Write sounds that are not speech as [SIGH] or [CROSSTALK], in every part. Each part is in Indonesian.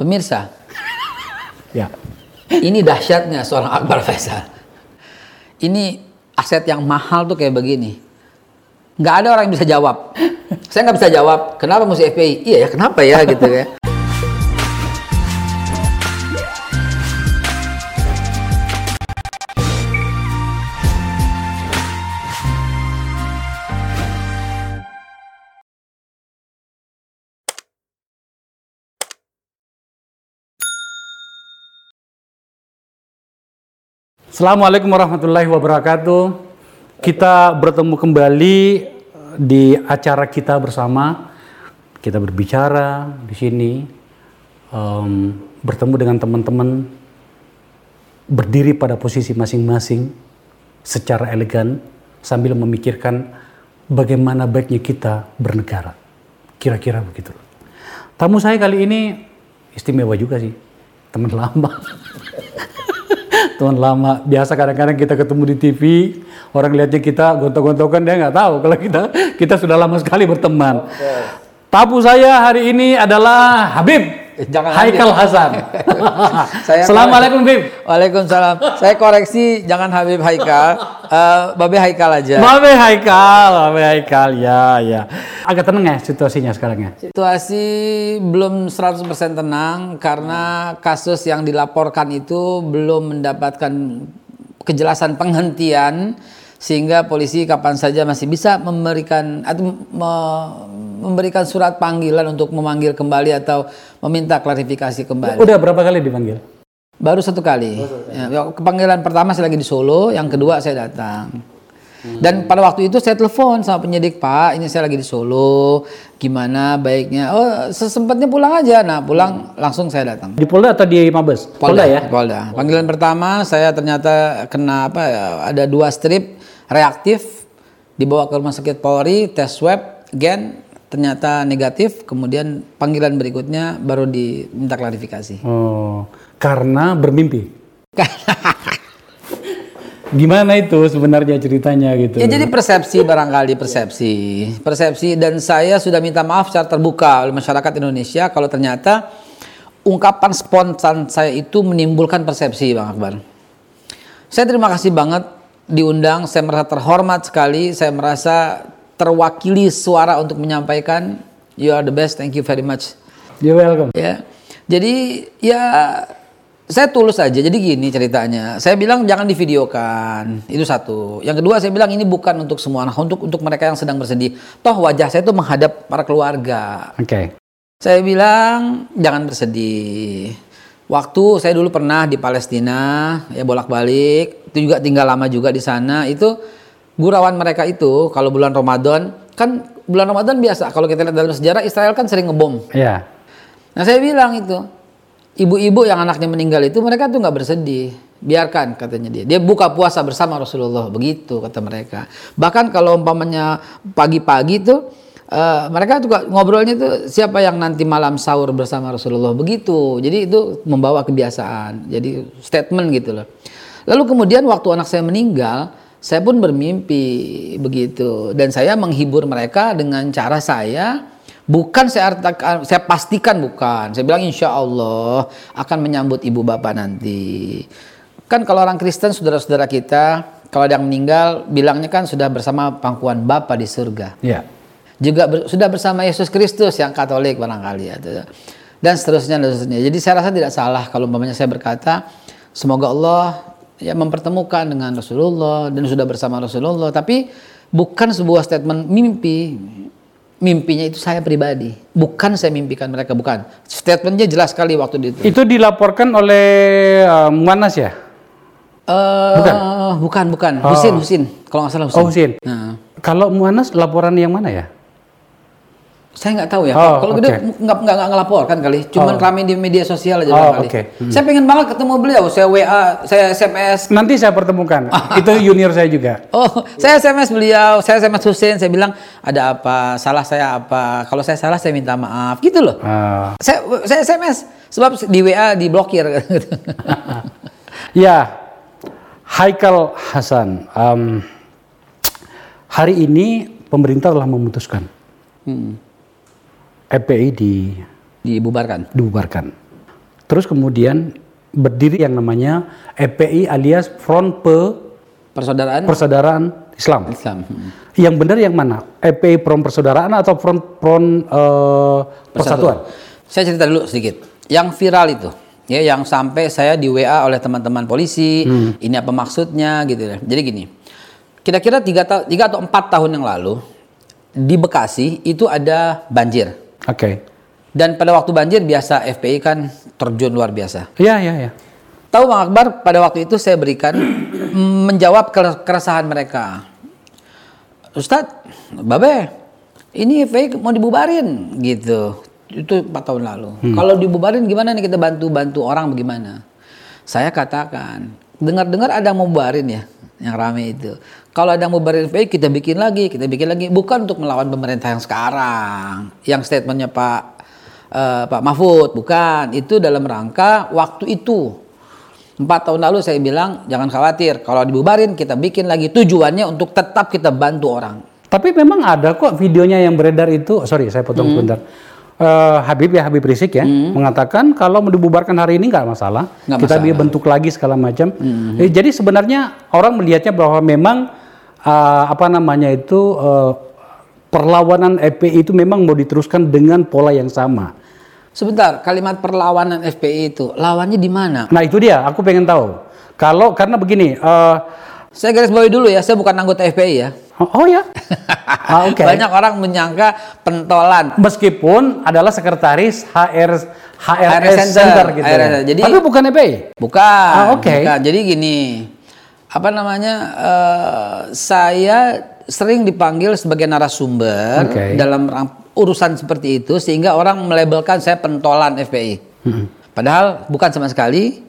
Pemirsa, Ya. ini dahsyatnya seorang Akbar Faisal. Ini aset yang mahal tuh kayak begini. Nggak ada orang yang bisa jawab. Saya nggak bisa jawab. Kenapa mesti FPI? Iya ya, kenapa ya gitu ya. Assalamualaikum warahmatullahi wabarakatuh. Kita bertemu kembali di acara kita bersama. Kita berbicara di sini, em, bertemu dengan teman-teman, berdiri pada posisi masing-masing secara elegan sambil memikirkan bagaimana baiknya kita bernegara. Kira-kira begitu. Tamu saya kali ini istimewa juga sih, teman lama. [LAUGHS] teman lama. Biasa kadang-kadang kita ketemu di TV orang lihatnya kita gontok-gontokan dia nggak tahu kalau kita kita sudah lama sekali berteman. Tamu saya hari ini adalah Habib Jangan Haikal Hasan [LAUGHS] Saya- Assalamualaikum Habib Waalaikumsalam. Saya koreksi, jangan Habib Haikal, Eh, Babe Haikal aja. Babe Haikal Babe Haikal ya ya. Agak tenang ya situasinya sekarang ya? Situasi belum 100% tenang karena kasus yang dilaporkan itu belum mendapatkan kejelasan penghentian sehingga polisi kapan saja masih bisa memberikan atau me- memberikan surat panggilan untuk memanggil kembali atau meminta klarifikasi kembali. udah berapa kali dipanggil Baru satu kali. Ya, panggilan pertama saya lagi di Solo, yang kedua saya datang. Dan pada waktu itu saya telepon sama penyidik Pak, ini saya lagi di Solo, gimana baiknya? Oh sesempatnya pulang aja. Nah pulang langsung saya datang. di Polda atau di Mabes Polda, ya Polda. Panggilan pertama saya ternyata kena apa? ya, Ada dua strip reaktif, dibawa ke rumah sakit Polri, tes swab, gen ternyata negatif. Kemudian panggilan berikutnya baru diminta klarifikasi. oh karena bermimpi [LAUGHS] Gimana itu sebenarnya ceritanya gitu? Ya jadi persepsi barangkali persepsi, persepsi dan saya sudah minta maaf secara terbuka oleh masyarakat Indonesia kalau ternyata ungkapan spontan saya itu menimbulkan persepsi, Bang Akbar. Saya terima kasih banget diundang, saya merasa terhormat sekali, saya merasa terwakili suara untuk menyampaikan you are the best, thank you very much. You're welcome. Ya. Jadi ya saya tulus aja. Jadi gini ceritanya. Saya bilang jangan divideokan. Itu satu. Yang kedua saya bilang ini bukan untuk semua anak, untuk untuk mereka yang sedang bersedih. Toh wajah saya itu menghadap para keluarga. Oke. Saya bilang jangan bersedih. Waktu saya dulu pernah di Palestina, ya bolak-balik, itu juga tinggal lama juga di sana. Itu gurauan mereka itu kalau bulan Ramadan, kan bulan Ramadan biasa kalau kita lihat dalam sejarah Israel kan sering ngebom. Ya. Nah saya bilang itu, ibu-ibu yang anaknya meninggal itu mereka tuh nggak bersedih, biarkan katanya dia. Dia buka puasa bersama Rasulullah, begitu kata mereka. Bahkan kalau umpamanya pagi-pagi tuh eh, mereka juga ngobrolnya tuh siapa yang nanti malam sahur bersama Rasulullah, begitu. Jadi itu membawa kebiasaan, jadi statement gitu loh. Lalu kemudian waktu anak saya meninggal, saya pun bermimpi begitu dan saya menghibur mereka dengan cara saya Bukan saya artakan, saya pastikan bukan. Saya bilang insya Allah akan menyambut ibu bapak nanti. Kan kalau orang Kristen saudara-saudara kita, kalau ada yang meninggal, bilangnya kan sudah bersama pangkuan Bapa di surga. Ya. Juga ber- sudah bersama Yesus Kristus yang Katolik barangkali ya. Dan seterusnya dan seterusnya. Jadi saya rasa tidak salah kalau umpamanya saya berkata, semoga Allah ya mempertemukan dengan Rasulullah dan sudah bersama Rasulullah. Tapi bukan sebuah statement mimpi mimpinya itu saya pribadi, bukan saya mimpikan mereka, bukan. Statementnya jelas sekali waktu itu. Itu dilaporkan oleh uh, Muanas ya? Eh, bukan? bukan, bukan. Oh. Husin, Husin. Kalau nggak salah Husin. Oh, Husin. Nah, Kalau Muanas laporan yang mana ya? Saya nggak tahu ya. Oh, Kalau oke. gede nggak nggak nggak ngelaporkan kali, cuman Oh. rame di media sosial aja Oh, barangkali. oke. Hmm. Saya pengen banget ketemu beliau. Saya WA, saya SMS. Nanti saya pertemukan. [LAUGHS] Itu junior saya juga. Oh, saya SMS beliau, saya SMS Husin, saya bilang ada apa, salah saya apa. Kalau saya salah saya minta maaf, gitu loh. Ah. Saya saya SMS sebab di WA diblokir. [LAUGHS] Ya, Haikal Hasan. em, hari ini pemerintah telah memutuskan Hmm. FPI di, Dibubarkan. dibubarkan. terus kemudian berdiri yang namanya FPI alias Front Pe Persaudaraan Persaudaraan Islam. Islam. Hmm. Yang benar yang mana? FPI Front Persaudaraan atau Front Front eh, Persatuan? Saya cerita dulu sedikit. Yang viral itu, ya, yang sampai saya di WA oleh teman-teman polisi, ini apa maksudnya gitu ya. Jadi gini, kira-kira tiga, tiga atau empat tahun yang lalu di Bekasi itu ada banjir. Oke. Dan pada waktu banjir biasa FPI kan terjun luar biasa. Iya, iya, iya. Tahu Bang Akbar, pada waktu itu saya berikan [CLEARS THROAT] menjawab kere- keresahan mereka. Ustadz, Babe, ini FPI mau dibubarin gitu. Itu empat tahun lalu. Kalau dibubarin gimana nih kita bantu-bantu orang bagaimana? Saya katakan, dengar-dengar ada mau bubarin ya, yang rame itu. Kalau ada yang mau bubarin FPI, kita bikin lagi, kita bikin lagi. Bukan untuk melawan pemerintah yang sekarang. Yang statementnya Pak eh, Pak Mahfud, bukan. Itu dalam rangka waktu itu. Empat tahun lalu saya bilang jangan khawatir kalau dibubarin kita bikin lagi tujuannya untuk tetap kita bantu orang. Tapi memang ada kok videonya yang beredar itu, sorry saya potong Hmm. sebentar. Eh, Habib ya Habib Rizik ya mengatakan kalau mau dibubarkan hari ini nggak masalah, Nggak kita masalah. Hmm. bentuk lagi segala macam. Eh, jadi sebenarnya orang melihatnya bahwa memang eh, apa namanya itu eh, perlawanan FPI itu memang mau diteruskan dengan pola yang sama. Sebentar, kalimat perlawanan FPI itu lawannya di mana? Nah itu dia, aku pengen tahu. Kalau karena begini, eh, Saya garis bawahi dulu ya, saya bukan anggota FPI ya. Oh, oh ya, [LAUGHS] Ah, oke. Banyak orang menyangka pentolan. Meskipun adalah sekretaris HR HRS, HRS Center, Center, gitu. HRS, ya. jadi- Tapi bukan FPI. Bukan. Ah, oke. bukan. Jadi gini, apa namanya? eh, saya sering dipanggil sebagai narasumber Oke. dalam urusan seperti itu sehingga orang melabelkan saya pentolan FPI. Hmm. Padahal bukan sama sekali,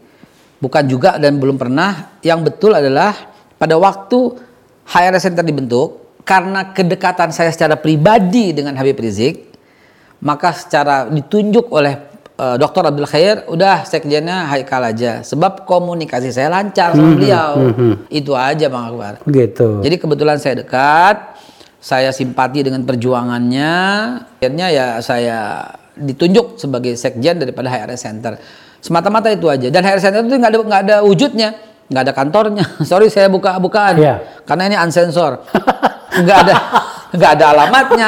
bukan juga dan belum pernah. Yang betul adalah pada waktu HRS Center dibentuk karena kedekatan saya secara pribadi dengan Habib Rizik, maka secara ditunjuk oleh eh, Dr. Abdul Khair, udah sekjennya Haikal aja. Sebab komunikasi saya lancar sama beliau. Itu aja Bang Akbar. Gitu. Jadi kebetulan saya dekat, saya simpati dengan perjuangannya. Akhirnya ya saya ditunjuk sebagai sekjen daripada HRS Center. Semata-mata itu aja. Dan HRS Center itu nggak ada nggak ada wujudnya, nggak ada kantornya. [LAUGHS] Sorry saya buka-bukaan. Iya. Karena ini unsensor. nggak ada [LAUGHS] nggak ada alamatnya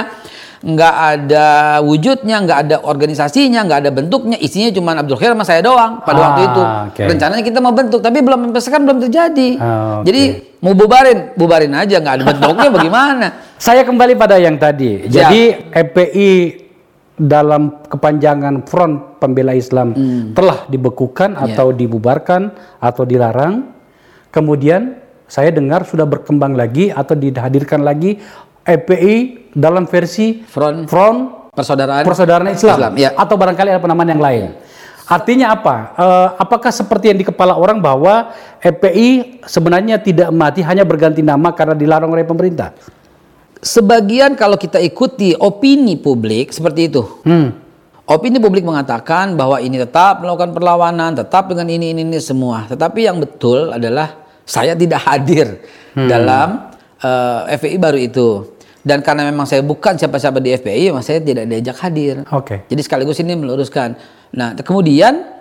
nggak ada wujudnya, nggak ada organisasinya, nggak ada bentuknya, isinya cuma Abdul Khair sama saya doang pada Ah, waktu itu. oke. Rencananya kita mau bentuk, tapi belum sekarang belum terjadi. Ah, oke. Jadi mau bubarin, bubarin aja, nggak ada bentuknya bagaimana? Saya kembali pada yang tadi. Siap. Jadi FPI dalam kepanjangan Front Pembela Islam telah dibekukan atau dibubarkan atau dilarang. Kemudian saya dengar sudah berkembang lagi atau dihadirkan lagi FPI dalam versi Front Front persaudaraan Persaudaraan Islam, Islam, ya. atau barangkali ada penamaan yang lain. Artinya apa? Eh, apakah seperti yang di kepala orang bahwa FPI sebenarnya tidak mati hanya berganti nama karena dilarang oleh pemerintah? Sebagian kalau kita ikuti opini publik seperti itu. Hmm. Opini publik mengatakan bahwa ini tetap melakukan perlawanan, tetap dengan ini, ini, ini semua. Tetapi yang betul adalah saya tidak hadir dalam eh, FPI baru itu. Dan karena memang saya bukan siapa-siapa di FPI, memang saya tidak diajak hadir. Oke. Jadi sekaligus ini meluruskan. Nah, kemudian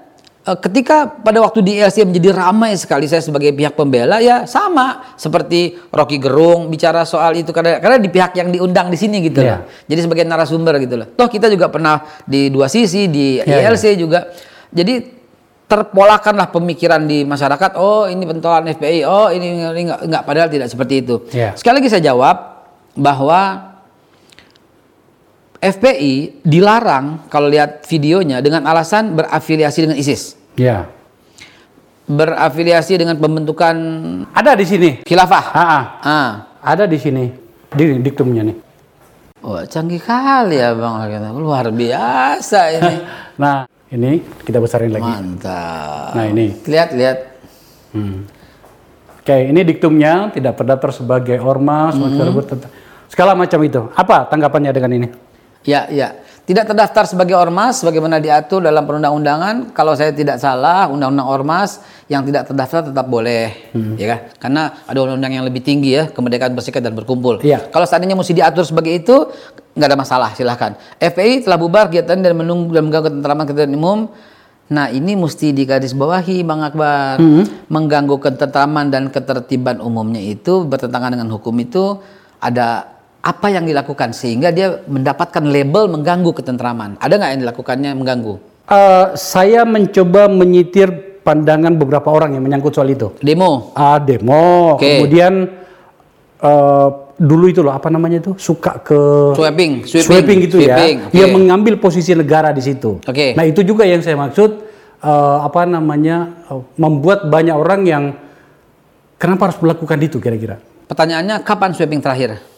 ketika pada waktu di LC menjadi ramai sekali saya sebagai pihak pembela ya sama seperti Rocky Gerung bicara soal itu karena karena di pihak yang diundang di sini gitu Iya. loh. Jadi sebagai narasumber gitu loh. Toh kita juga pernah di dua sisi di Iya, ILC juga. Jadi terpolakanlah pemikiran di masyarakat. Oh ini pentolan FPI. Oh ini, ini enggak, enggak padahal tidak seperti itu. Iya. Sekali lagi saya jawab bahwa FPI dilarang kalau lihat videonya dengan alasan berafiliasi dengan ISIS. Ya. Berafiliasi dengan pembentukan Ada di sini. khilafah. Ah, ah. Ah. ada di sini. Di diktumnya nih. Wah, canggih kali ya Bang. Luar biasa ini. [LAUGHS] Nah, ini kita besarin lagi. Mantap. Nah, ini. Lihat, lihat. Oke, ini diktumnya tidak terdaftar sebagai ormas, hmm. segala macam itu. Apa tanggapannya dengan ini? Ya, ya. Tidak terdaftar sebagai ormas sebagaimana diatur dalam perundang-undangan. Kalau saya tidak salah, undang-undang ormas yang tidak terdaftar tetap boleh, ya kan? Karena ada undang-undang yang lebih tinggi ya, kemerdekaan berserikat dan berkumpul. Iya. Kalau seandainya mesti diatur sebagai itu, nggak ada masalah, silahkan. FPI telah bubar kegiatan dan menunggu dan mengganggu ketentraman ketertiban umum. Nah ini mesti digarisbawahi Bang Akbar. Mengganggu ketentraman dan ketertiban umumnya itu bertentangan dengan hukum itu ada apa yang dilakukan sehingga dia mendapatkan label mengganggu ketentraman. Ada nggak yang dilakukannya mengganggu? Eh, saya mencoba menyitir pandangan beberapa orang yang menyangkut soal itu. Demo. Ah, demo, Oke. kemudian eh, dulu itu loh apa namanya itu suka ke Sweeping, sweeping, sweeping gitu sweeping, ya. oke. Dia mengambil posisi negara di situ. Oke. Nah itu juga yang saya maksud eh, apa namanya eh, membuat banyak orang yang kenapa harus melakukan itu kira-kira? Pertanyaannya kapan sweeping terakhir?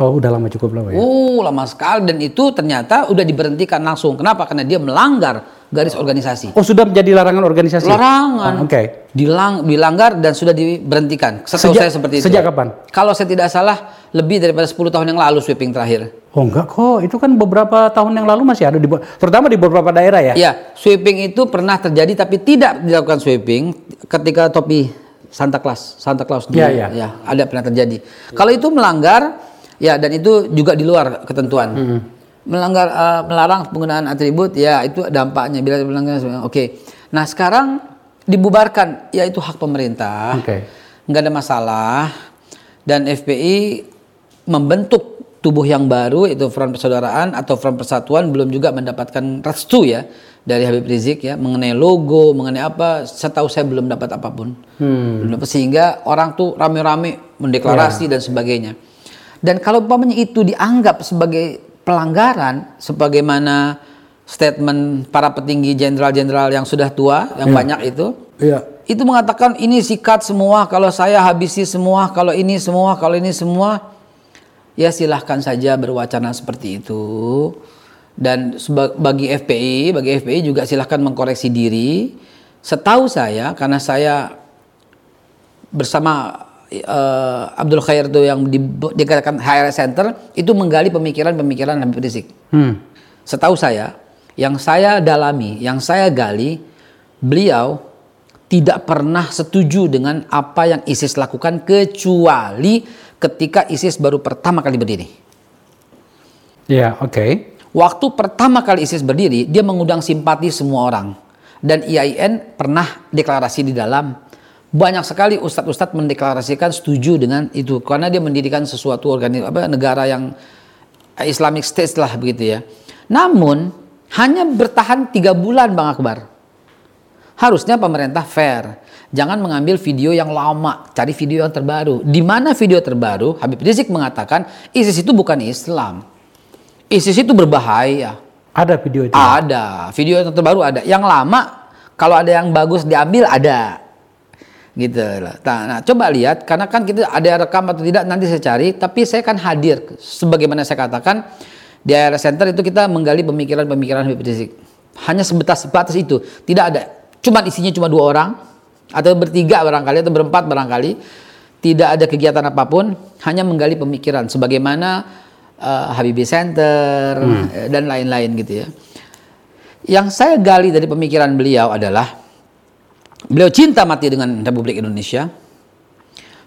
Oh udah lama cukup lama ya. Oh lama sekali dan itu ternyata udah diberhentikan langsung. Kenapa? Karena dia melanggar garis organisasi. Oh sudah menjadi larangan organisasi. Larangan. Ah, Oke. Dilang, dilanggar dan sudah diberhentikan. Setahu Sejak- saya seperti itu. sejak kapan? Kalau saya tidak salah lebih daripada 10 tahun yang lalu sweeping terakhir. Oh enggak kok, itu kan beberapa tahun yang lalu masih ada di terutama di beberapa daerah ya. Ya, sweeping itu pernah terjadi tapi tidak dilakukan sweeping ketika topi Santa Claus, Santa Claus dulu. Ya, ya. ya, ada pernah terjadi. Kalau itu melanggar ya dan itu juga di luar ketentuan. Melanggar eh, melarang penggunaan atribut ya itu dampaknya bila melanggar oke. Nah, sekarang dibubarkan ya itu hak pemerintah. Oke. nggak ada masalah dan FPI membentuk tubuh yang baru itu Front Persaudaraan atau Front Persatuan belum juga mendapatkan restu ya dari Habib Rizik ya mengenai logo mengenai apa setahu saya belum dapat apa pun belum dapat sehingga orang tuh rame-rame mendeklarasi dan sebagainya dan kalau umpamanya itu dianggap sebagai pelanggaran sebagaimana statement para petinggi jenderal-jenderal yang sudah tua yang banyak itu Iya. itu mengatakan ini sikat semua kalau saya habisi semua kalau ini semua kalau ini semua. Ya silahkan saja berwacana seperti itu. Dan bagi FPI bagi FPI juga silahkan mengkoreksi diri. Setahu saya karena saya bersama eh, Abdul Khair itu yang di- dikatakan HR Center itu menggali pemikiran-pemikiran Habib Rizik Hmm. Setahu saya, yang saya dalami, yang saya gali, beliau tidak pernah setuju dengan apa yang ISIS lakukan kecuali ketika ISIS baru pertama kali berdiri. Iya, oke. Waktu pertama kali ISIS berdiri, dia mengundang simpati semua orang. Dan IAIN pernah deklarasi di dalam. Banyak sekali ustadz-ustadz mendeklarasikan setuju dengan itu. Karena dia mendirikan sesuatu organi apa, negara yang Islamic State lah begitu ya. Namun, hanya bertahan tiga bulan Bang Akbar. Harusnya pemerintah fair. Jangan mengambil video yang lama, cari video yang terbaru. Di mana video terbaru? Habib Rizik mengatakan ISIS itu bukan Islam. ISIS itu berbahaya. Ada video itu. Ada, video yang terbaru ada. Yang lama kalau ada yang bagus diambil ada. Gitu loh. Nah, nah, coba lihat karena kan kita ada rekam atau tidak nanti saya cari, tapi saya kan hadir sebagaimana saya katakan di area center itu kita menggali pemikiran-pemikiran Habib Rizik. Hanya sebatas sebatas itu, tidak ada. Cuma isinya cuma dua orang atau bertiga barangkali atau berempat barangkali. Tidak ada kegiatan apa pun, hanya menggali pemikiran sebagaimana eh, Habibie Center eh, dan lain-lain gitu ya. Yang saya gali dari pemikiran beliau adalah beliau cinta mati dengan Republik Indonesia.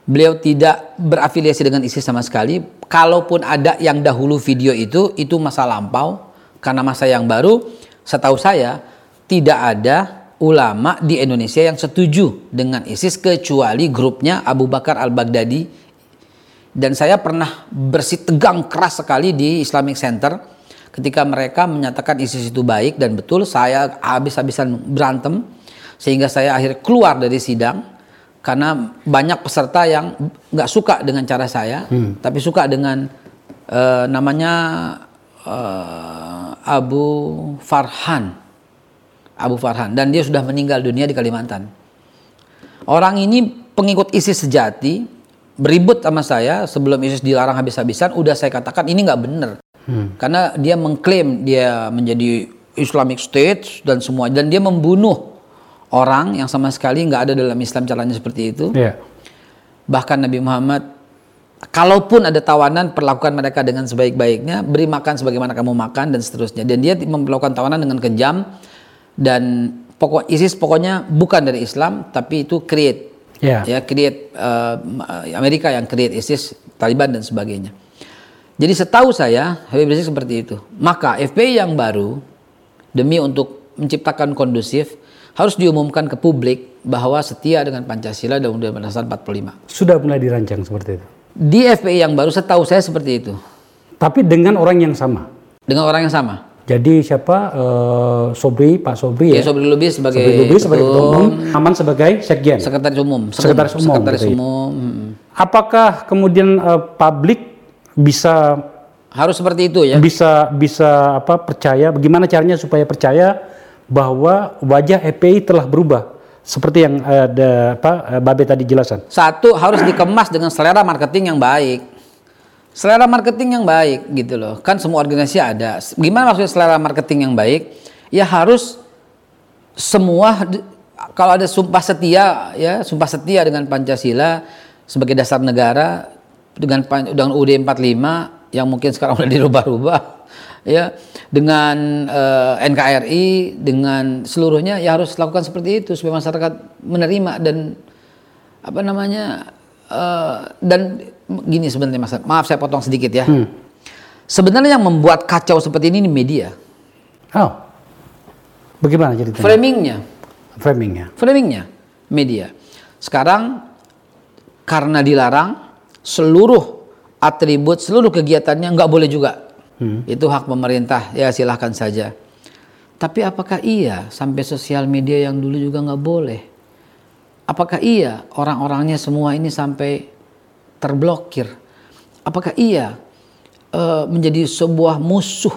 Beliau tidak berafiliasi dengan ISIS sama sekali. Kalaupun ada yang dahulu video itu, itu masa lampau. Karena masa yang baru, setahu saya tidak ada ulama di Indonesia yang setuju dengan ISIS kecuali grupnya Abu Bakar Al-Baghdadi dan saya pernah bersih tegang keras sekali di Islamic Center ketika mereka menyatakan ISIS itu baik dan betul saya habis-habisan berantem sehingga saya akhirnya keluar dari sidang karena banyak peserta yang nggak suka dengan cara saya tapi suka dengan eh, namanya eh, Abu Farhan. Abu Farhan. Dan dia sudah meninggal dunia di Kalimantan. Orang ini pengikut ISIS sejati, beribut sama saya sebelum ISIS dilarang habis-habisan, udah saya katakan ini nggak benar. Karena dia mengklaim dia menjadi Islamic State dan semua, dan dia membunuh orang yang sama sekali nggak ada dalam Islam caranya seperti itu. Iya. Bahkan Nabi Muhammad, kalaupun ada tawanan, perlakukan mereka dengan sebaik-baiknya, beri makan sebagaimana kamu makan dan seterusnya. Dan dia memperlakukan tawanan dengan kejam dan pokok ISIS pokoknya bukan dari Islam, tapi itu create, Iya. ya create eh, Amerika yang create ISIS, Taliban dan sebagainya. Jadi setahu saya Habib Rizik seperti itu. Maka FPI yang baru demi untuk menciptakan kondusif harus diumumkan ke publik bahwa setia dengan Pancasila dan Undang-Undang Dasar 45. Sudah mulai dirancang seperti itu. Di FPI yang baru setahu saya seperti itu. Tapi dengan orang yang sama. Dengan orang yang sama. Jadi siapa eh, Sobri, Pak Sobri Ya, ya. Sobri Lubis sebagai Sobri Lubis sebagai ketua umum, Aman sebagai sekjen. sekretaris umum, Sekretaris umum, sekretaris gitu ya. umum. hmm. Apakah kemudian eh, publik bisa Harus seperti itu ya. bisa bisa apa percaya bagaimana caranya supaya percaya bahwa wajah EPI telah berubah seperti yang eh, ada apa eh, Babe tadi jelasan. Satu harus dikemas dengan selera marketing yang baik. Selera marketing yang baik gitu loh. Kan semua organisasi ada. Gimana maksudnya selera marketing yang baik? Ya harus semua kalau ada sumpah setia ya, sumpah setia dengan Pancasila sebagai dasar negara dengan dengan UUD 45 yang mungkin sekarang [LAUGHS] udah dirubah-rubah ya dengan eh, NKRI dengan seluruhnya ya harus lakukan seperti itu supaya masyarakat menerima dan apa namanya eh, dan gini sebenarnya mas maaf saya potong sedikit ya sebenarnya yang membuat kacau seperti ini ini media Oh. Bagaimana ceritanya? framingnya Framingnya. framingnya media sekarang karena dilarang seluruh atribut seluruh kegiatannya nggak boleh juga itu hak pemerintah. Ya silahkan saja. Tapi apakah iya sampai sosial media yang dulu juga nggak boleh? Apakah iya orang-orangnya semua ini sampai terblokir? Apakah iya eh, menjadi sebuah musuh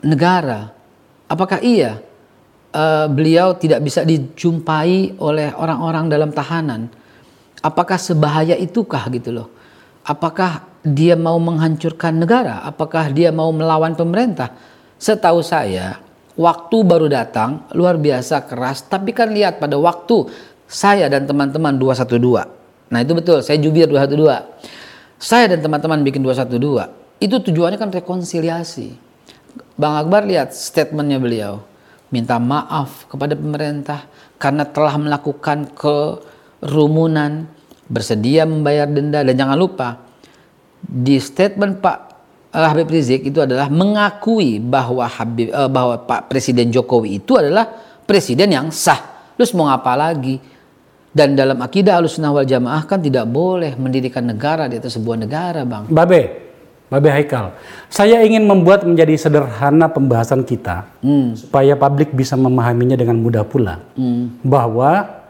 negara? Apakah iya eh, beliau tidak bisa dijumpai oleh orang-orang dalam tahanan? Apakah sebahaya itukah gitu loh? Apakah dia mau menghancurkan negara? Apakah dia mau melawan pemerintah? Setahu saya waktu baru datang luar biasa keras. Tapi kan lihat pada waktu saya dan teman-teman 212 nah itu betul saya jubir 212 saya dan teman-teman bikin 212 itu tujuannya kan rekonsiliasi. Bang Akbar lihat statementnya beliau. Minta maaf kepada pemerintah karena telah melakukan kerumunan bersedia membayar denda. Dan jangan lupa di statement Pak eh, Habib Rizik itu adalah mengakui bahwa Habib eh, bahwa Pak Presiden Jokowi itu adalah presiden yang sah. Terus mau ngapa lagi? Dan dalam akidah Ahlussunnah wal Jamaah kan tidak boleh mendirikan negara di atas sebuah negara, Bang. Babe, Babe Haikal. Saya ingin membuat menjadi sederhana pembahasan kita supaya publik bisa memahaminya dengan mudah pula. Bahwa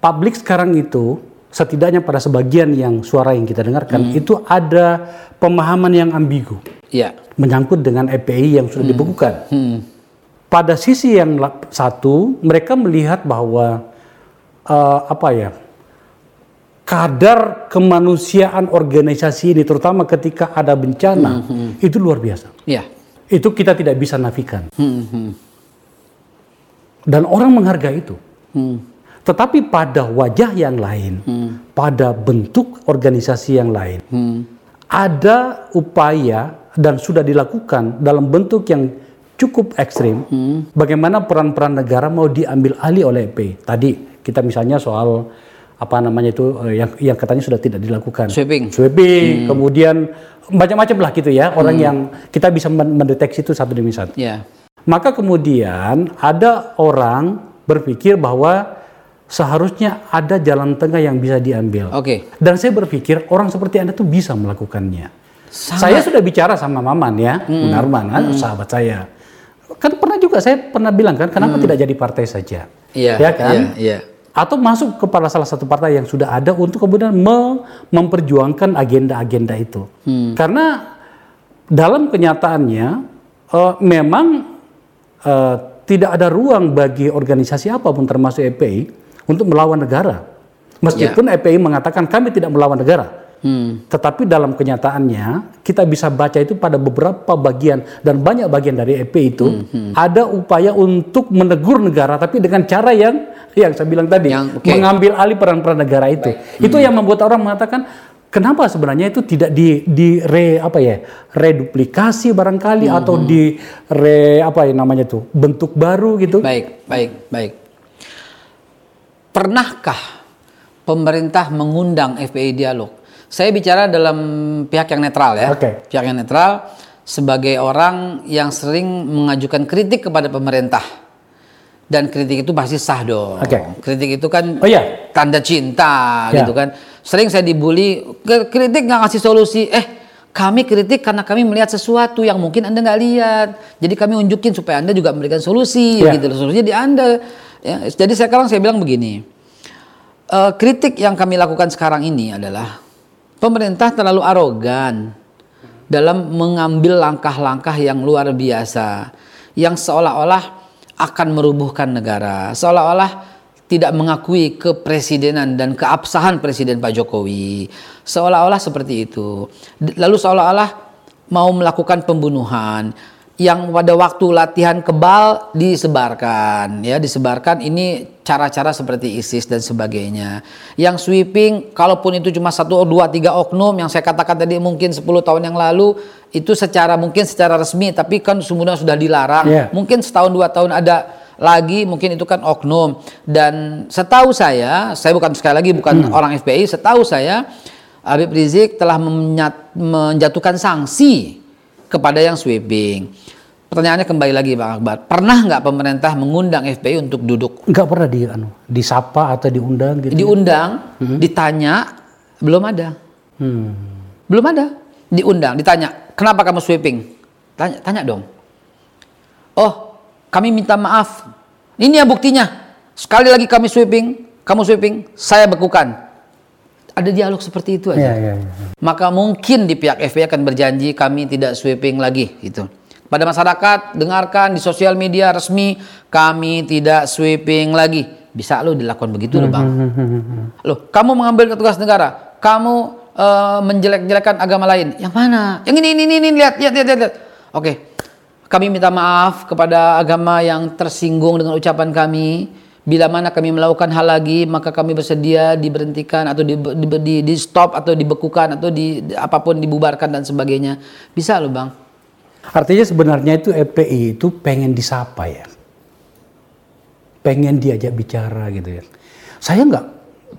publik sekarang itu setidaknya pada sebagian yang suara yang kita dengarkan itu ada pemahaman yang ambigu Iya. menyangkut dengan EPI yang sudah dibekukan. Pada sisi yang satu, mereka melihat bahwa eh, apa ya kadar kemanusiaan organisasi ini, terutama ketika ada bencana, itu luar biasa. Iya. Itu kita tidak bisa nafikan. Hmm, hmm, Dan orang menghargai itu. hmm. Tetapi pada wajah yang lain, pada bentuk organisasi yang lain, Hmm. ada upaya dan sudah dilakukan dalam bentuk yang cukup ekstrim. Bagaimana peran-peran negara mau diambil alih oleh EP? Tadi kita misalnya soal apa namanya itu eh, yang yang katanya sudah tidak dilakukan. Sweeping. Sweeping, kemudian macam-macam lah gitu ya orang yang kita bisa men- mendeteksi itu satu demi satu. Iya. Maka kemudian ada orang berpikir bahwa seharusnya ada jalan tengah yang bisa diambil. Oke. Dan saya berpikir orang seperti Anda tuh bisa melakukannya. Sangat. Saya sudah bicara sama Maman ya, Munarman kan, sahabat saya. Kan pernah juga saya pernah bilang kan, kenapa tidak jadi partai saja? Iya. Ya kan? Iya. iya. Atau masuk kepada salah satu partai yang sudah ada untuk kemudian me- memperjuangkan agenda-agenda itu. Karena dalam kenyataannya eh, memang eh, tidak ada ruang bagi organisasi apa pun termasuk EPI untuk melawan negara. Meskipun EPI mengatakan kami tidak melawan negara. Hmm. Tetapi dalam kenyataannya kita bisa baca itu pada beberapa bagian dan banyak bagian dari EP itu Hmm, ada upaya untuk menegur negara tapi dengan cara yang yang saya bilang tadi Yang- oke. mengambil alih peran-peran negara itu. Itu yang membuat orang mengatakan kenapa sebenarnya itu tidak di di re apa ya reduplikasi barangkali Hmm, atau di re apa ya namanya tuh bentuk baru gitu. Baik, baik, baik. Pernahkah pemerintah mengundang FPI dialog? Saya bicara dalam pihak yang netral ya. Oke. Pihak yang netral sebagai orang yang sering mengajukan kritik kepada pemerintah. dan kritik itu pasti sah dong. Oke. Kritik itu kan Oh iya. tanda cinta Ya. gitu kan. Sering saya dibully, "Ke- kritik nggak ngasih solusi. Eh, kami kritik karena kami melihat sesuatu yang mungkin anda nggak lihat. Jadi kami unjukin supaya anda juga memberikan solusi Ya. gitu. Solusinya di anda. Ya, jadi sekarang saya bilang begini. Eh, kritik yang kami lakukan sekarang ini adalah pemerintah terlalu arogan dalam mengambil langkah-langkah yang luar biasa yang seolah-olah akan merubuhkan negara, seolah-olah tidak mengakui kepresidenan dan keabsahan Presiden Pak Jokowi, seolah-olah seperti itu. Lalu seolah-olah mau melakukan pembunuhan yang pada waktu latihan kebal disebarkan ya disebarkan. Ini cara-cara seperti ISIS dan sebagainya. Yang sweeping kalaupun itu cuma satu dua tiga oknum yang saya katakan tadi mungkin 10 tahun yang lalu itu secara mungkin secara resmi tapi kan semuanya sudah dilarang. Yeah. mungkin setahun dua tahun ada lagi mungkin itu kan oknum. Dan setahu saya saya bukan sekali lagi bukan orang FPI setahu saya Habib Rizik telah menjatuhkan sanksi kepada yang sweeping. Pertanyaannya kembali lagi Bang Akbar, pernah nggak pemerintah mengundang FPI untuk duduk Nggak pernah di anu, disapa atau diundang gitu. diundang, ditanya, belum ada, Hmm. belum ada, diundang, ditanya, kenapa kamu sweeping? Tanya, tanya dong. Oh, kami minta maaf. Ini ya buktinya. Sekali lagi kami sweeping, kamu sweeping, saya bekukan. Ada dialog seperti itu aja. Iya, iya, iya. maka mungkin di pihak FPI akan berjanji kami tidak sweeping lagi gitu. Pada masyarakat dengarkan di sosial media resmi kami tidak sweeping lagi. Bisa lo dilakukan begitu loh bang. Loh kamu mengambil tugas negara, kamu eh, menjelek-jelekan agama lain. Yang mana? Yang ini ini ini, ini lihat lihat lihat lihat. lihat. Oke. Kami minta maaf kepada agama yang tersinggung dengan ucapan kami. Bila mana kami melakukan hal lagi, maka kami bersedia diberhentikan atau di, di, di, di stop atau dibekukan atau di, di- apa pun dibubarkan dan sebagainya. Bisa loh bang. Artinya sebenarnya itu FPI itu pengen disapa ya. Pengen diajak bicara gitu ya. Saya nggak,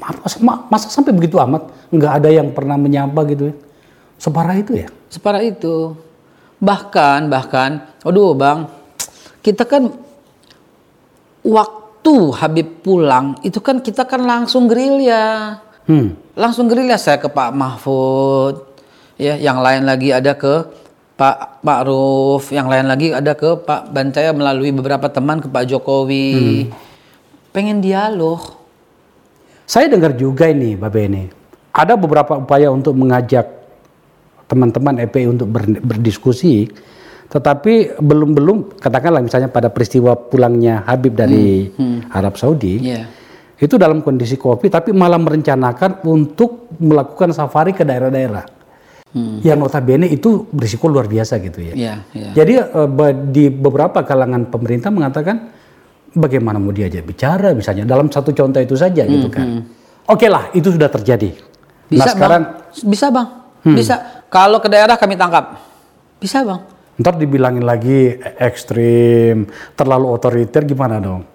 masa, masa sampai begitu amat, nggak ada yang pernah menyapa gitu ya. Separah itu ya. Separah itu. Bahkan, bahkan, aduh bang, kita kan waktu Habib pulang, itu kan kita kan langsung gerilya. Hmm. Langsung gerilya saya ke Pak Mahfud, ya, yang lain lagi ada ke Pak Ma'ruf, yang lain lagi ada ke Pak Bancaya melalui beberapa teman ke Pak Jokowi. Pengen dialog. Saya dengar juga ini, Mbak Beni. Ada beberapa upaya untuk mengajak teman-teman FPI untuk ber- berdiskusi, tetapi belum-belum, katakanlah misalnya pada peristiwa pulangnya Habib dari Arab Saudi, Iya. itu dalam kondisi kopi, tapi malah merencanakan untuk melakukan safari ke daerah-daerah. Yang notabene itu berisiko luar biasa gitu ya. Iya, iya. Jadi eh, di beberapa kalangan pemerintah mengatakan bagaimana mau diajak bicara misalnya dalam satu contoh itu saja gitu kan. Oke lah itu sudah terjadi. Bisa nah sekarang bang, bisa bang, bisa. Kalau ke daerah kami tangkap, bisa bang. Ntar dibilangin lagi ekstrim, terlalu otoriter gimana dong?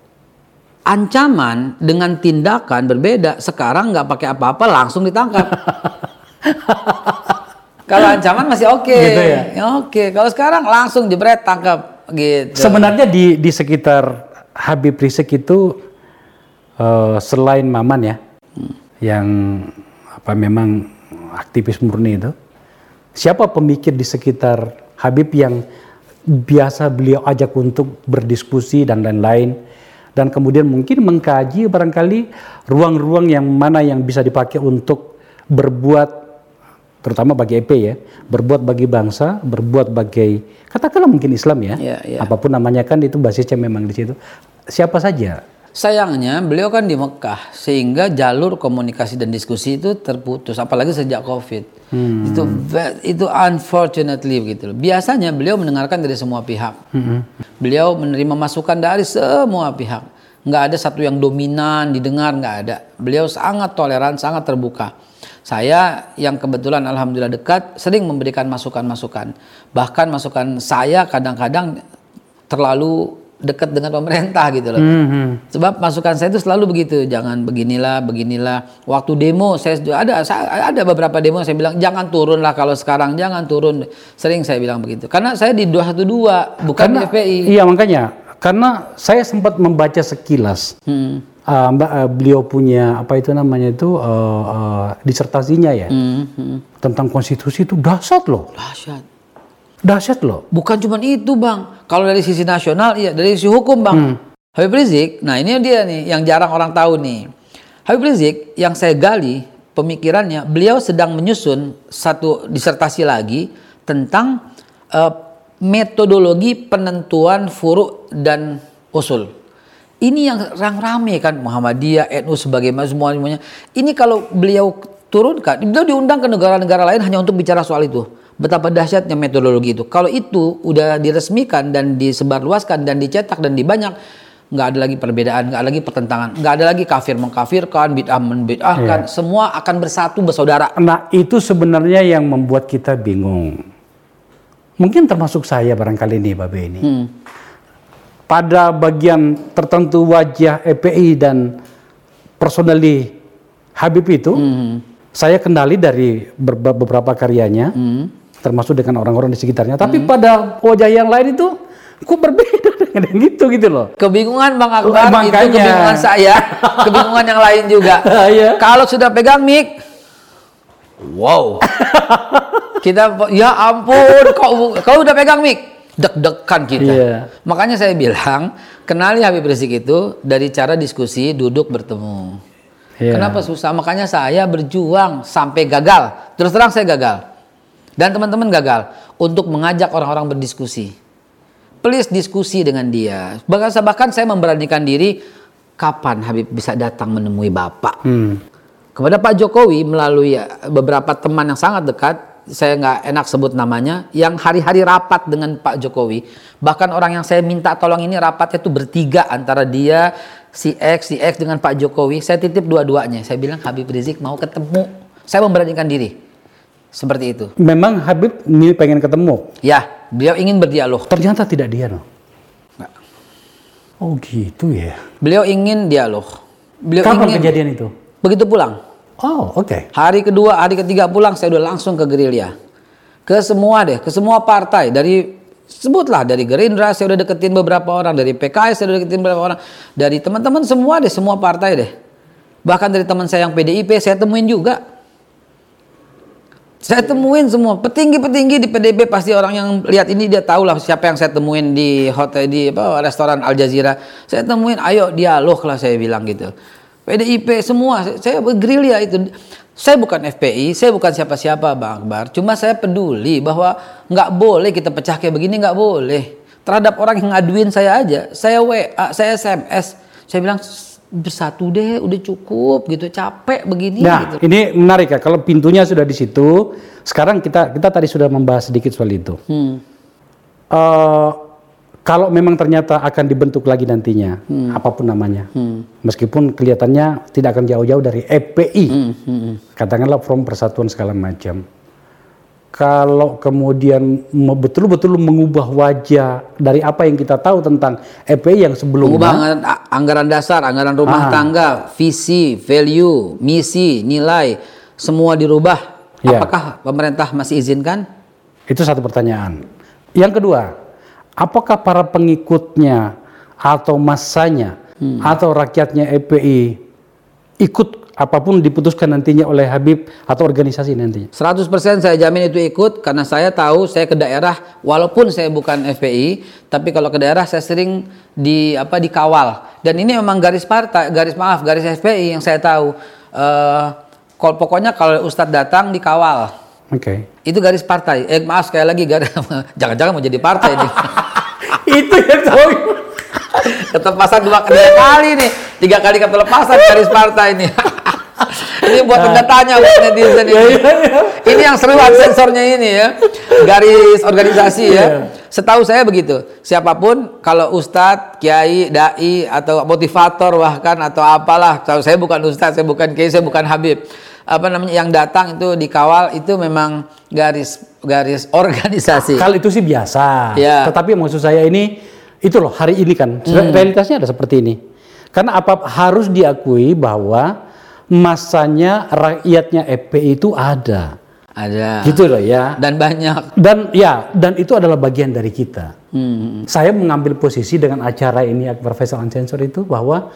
Ancaman dengan tindakan berbeda. Sekarang nggak pakai apa-apa langsung ditangkap. [LAUGHS] Kalau ancaman masih oke, Gitu ya? Oke. Kalau sekarang langsung jebret tangkap gitu. Sebenarnya di di sekitar Habib Rizik itu eh, selain Maman ya, yang apa memang aktivis murni itu, siapa pemikir di sekitar Habib yang biasa beliau ajak untuk berdiskusi dan lain-lain, dan kemudian mungkin mengkaji barangkali ruang-ruang yang mana yang bisa dipakai untuk berbuat terutama bagi EP ya, berbuat bagi bangsa, berbuat bagi katakanlah mungkin Islam ya, Iya, iya. apa pun namanya kan itu basisnya memang di situ. Siapa saja? Sayangnya beliau kan di Mekah sehingga jalur komunikasi dan diskusi itu terputus apalagi sejak Covid. Itu ve- itu unfortunately begitu. loh. Biasanya beliau mendengarkan dari semua pihak. Beliau menerima masukan dari semua pihak. Nggak ada satu yang dominan didengar nggak ada. Beliau sangat toleran, sangat terbuka. Saya yang kebetulan alhamdulillah dekat sering memberikan masukan-masukan. Bahkan masukan saya kadang-kadang terlalu dekat dengan pemerintah gitu loh. Sebab masukan saya itu selalu begitu, jangan beginilah, beginilah. Waktu demo saya ada saya- ada beberapa demo saya bilang jangan turun lah kalau sekarang jangan turun. Sering saya bilang begitu. Karena saya di 212 bukan di FPI. Iya makanya karena saya sempat membaca sekilas Hmm. uh, Mbak, uh, beliau punya apa itu namanya itu uh, uh, disertasinya ya Hmm, hmm. tentang konstitusi itu dahsyat loh, Dahsyat. Dahsyat loh. Bukan cuma itu bang. Kalau dari sisi nasional, iya dari sisi hukum bang. Habib Rizik, nah ini dia nih yang jarang orang tahu nih. Habib Rizik yang saya gali pemikirannya, beliau sedang menyusun satu disertasi lagi tentang eh, metodologi penentuan furu dan usul. Ini yang yang rame kan Muhammadiyah, NU sebagai semua semuanya. Ini kalau beliau turunkan, beliau diundang ke negara-negara lain hanya untuk bicara soal itu. Betapa dahsyatnya metodologi itu. Kalau itu udah diresmikan dan disebarluaskan dan dicetak dan dibanyak, nggak ada lagi perbedaan, nggak ada lagi pertentangan, nggak ada lagi kafir mengkafirkan, bid'ah membid'ahkan, semua akan bersatu bersaudara. Nah itu sebenarnya yang membuat kita bingung. Mungkin termasuk saya barangkali nih Babe ini. Pada bagian tertentu wajah EPI dan personally Habib itu, saya kenali dari beberapa karyanya, termasuk dengan orang-orang di sekitarnya. Tapi pada wajah yang lain itu, kok berbeda [LAUGHS] dengan yang itu gitu loh. Kebingungan Bang Akbar itu Makanya. kebingungan saya, [LAUGHS] kebingungan yang lain juga. [LAUGHS] Iya. Kalau sudah pegang mic, wow. kita ya ampun, kau kau udah pegang mic, deg-degan kita. Iya. Makanya saya bilang, kenali Habib Rizik itu dari cara diskusi, duduk bertemu. Iya. Kenapa susah? Makanya saya berjuang sampai gagal. Terus terang saya gagal. Dan teman-teman gagal untuk mengajak orang-orang berdiskusi. Please diskusi dengan dia. Bahkan, bahkan saya memberanikan diri kapan Habib bisa datang menemui Bapak. Hmm. Kepada Pak Jokowi melalui ya, beberapa teman yang sangat dekat, saya nggak enak sebut namanya, yang hari-hari rapat dengan Pak Jokowi. Bahkan orang yang saya minta tolong ini rapatnya itu bertiga antara dia, si X, si X dengan Pak Jokowi. Saya titip dua-duanya. Saya bilang Habib Rizik mau ketemu. Saya memberanikan diri. Seperti itu. Memang Habib ini pengen ketemu. Ya, beliau ingin berdialog. Ternyata tidak dia loh. Nggak. Oh gitu ya. Beliau ingin dialog. Beliau Kapan ingin kejadian itu? begitu pulang. Oh oke. Hari kedua, hari ketiga pulang saya udah langsung ke gerilya. Ke semua deh, ke semua partai dari sebutlah dari Gerindra saya udah deketin beberapa orang, dari PKS saya udah deketin beberapa orang, dari teman-teman semua deh, semua partai deh. Bahkan dari teman saya yang PDIP saya temuin juga. Saya temuin semua petinggi-petinggi di PDIP pasti orang yang lihat ini dia tahu lah siapa yang saya temuin di hotel di apa restoran Al Jazeera. Saya temuin, ayo dialog lah saya bilang gitu. PDIP semua, saya- bergerilya itu. Saya bukan FPI, saya bukan siapa-siapa Bang Akbar. Cuma saya peduli bahwa nggak boleh kita pecah kayak begini, nggak boleh. Terhadap orang yang ngaduin saya aja, saya WA, saya SMS, saya bilang bersatu deh, udah cukup gitu, capek begini Nah, gitu. ini menarik ya. Kalau pintunya sudah di situ, sekarang kita kita tadi sudah membahas sedikit soal itu. Hmm. Eh, kalau memang ternyata akan dibentuk lagi nantinya, apa pun namanya, meskipun kelihatannya tidak akan jauh-jauh dari EPI, katakanlah Forum Persatuan segala macam. Kalau kemudian betul-betul mengubah wajah dari apa yang kita tahu tentang EPI yang sebelumnya, Mengubah anggaran, dasar, anggaran rumah Ah. tangga, visi, value, misi, nilai, semua dirubah. Ya. Apakah pemerintah masih izinkan? Itu satu pertanyaan. Yang kedua, apakah para pengikutnya atau masanya atau rakyatnya EPI ikut apa pun diputuskan nantinya oleh Habib atau organisasi nantinya? 100% saya jamin itu ikut karena saya tahu saya ke daerah walaupun saya bukan FPI tapi kalau ke daerah saya sering di apa dikawal. Dan ini memang garis partai garis maaf garis FPI yang saya tahu. Eh kalau pokoknya kalau Ustadz datang dikawal. Oke. itu garis partai. Eh maaf sekali lagi garis [LAUGHS] jangan-jangan mau jadi partai ini. [LAUGHS] Itu yang tahu. ketelepasan dua kali nih. Tiga kali ketelepasan garis partai ini [LAUGHS] ini buat tanda tanya buat netizen ini. Ini yang seru sensornya ini ya. Garis organisasi ya. Setahu saya begitu. Siapa pun kalau ustadz kiai dai atau motivator bahkan atau apalah kalau saya bukan ustadz saya bukan kiai saya bukan habib. Apa namanya yang datang itu dikawal itu memang garis garis [LAUGHS] organisasi. Kalau itu sih biasa. Ya. Tetapi maksud saya ini itu loh hari ini kan. Realitasnya ada seperti ini. Karena apa harus diakui bahwa masanya rakyatnya EPI itu ada. ada Gitu loh ya. dan banyak Dan ya, dan itu adalah bagian dari kita. Hmm. Saya mengambil posisi dengan acara ini Akbar Faisal Unsensor itu bahwa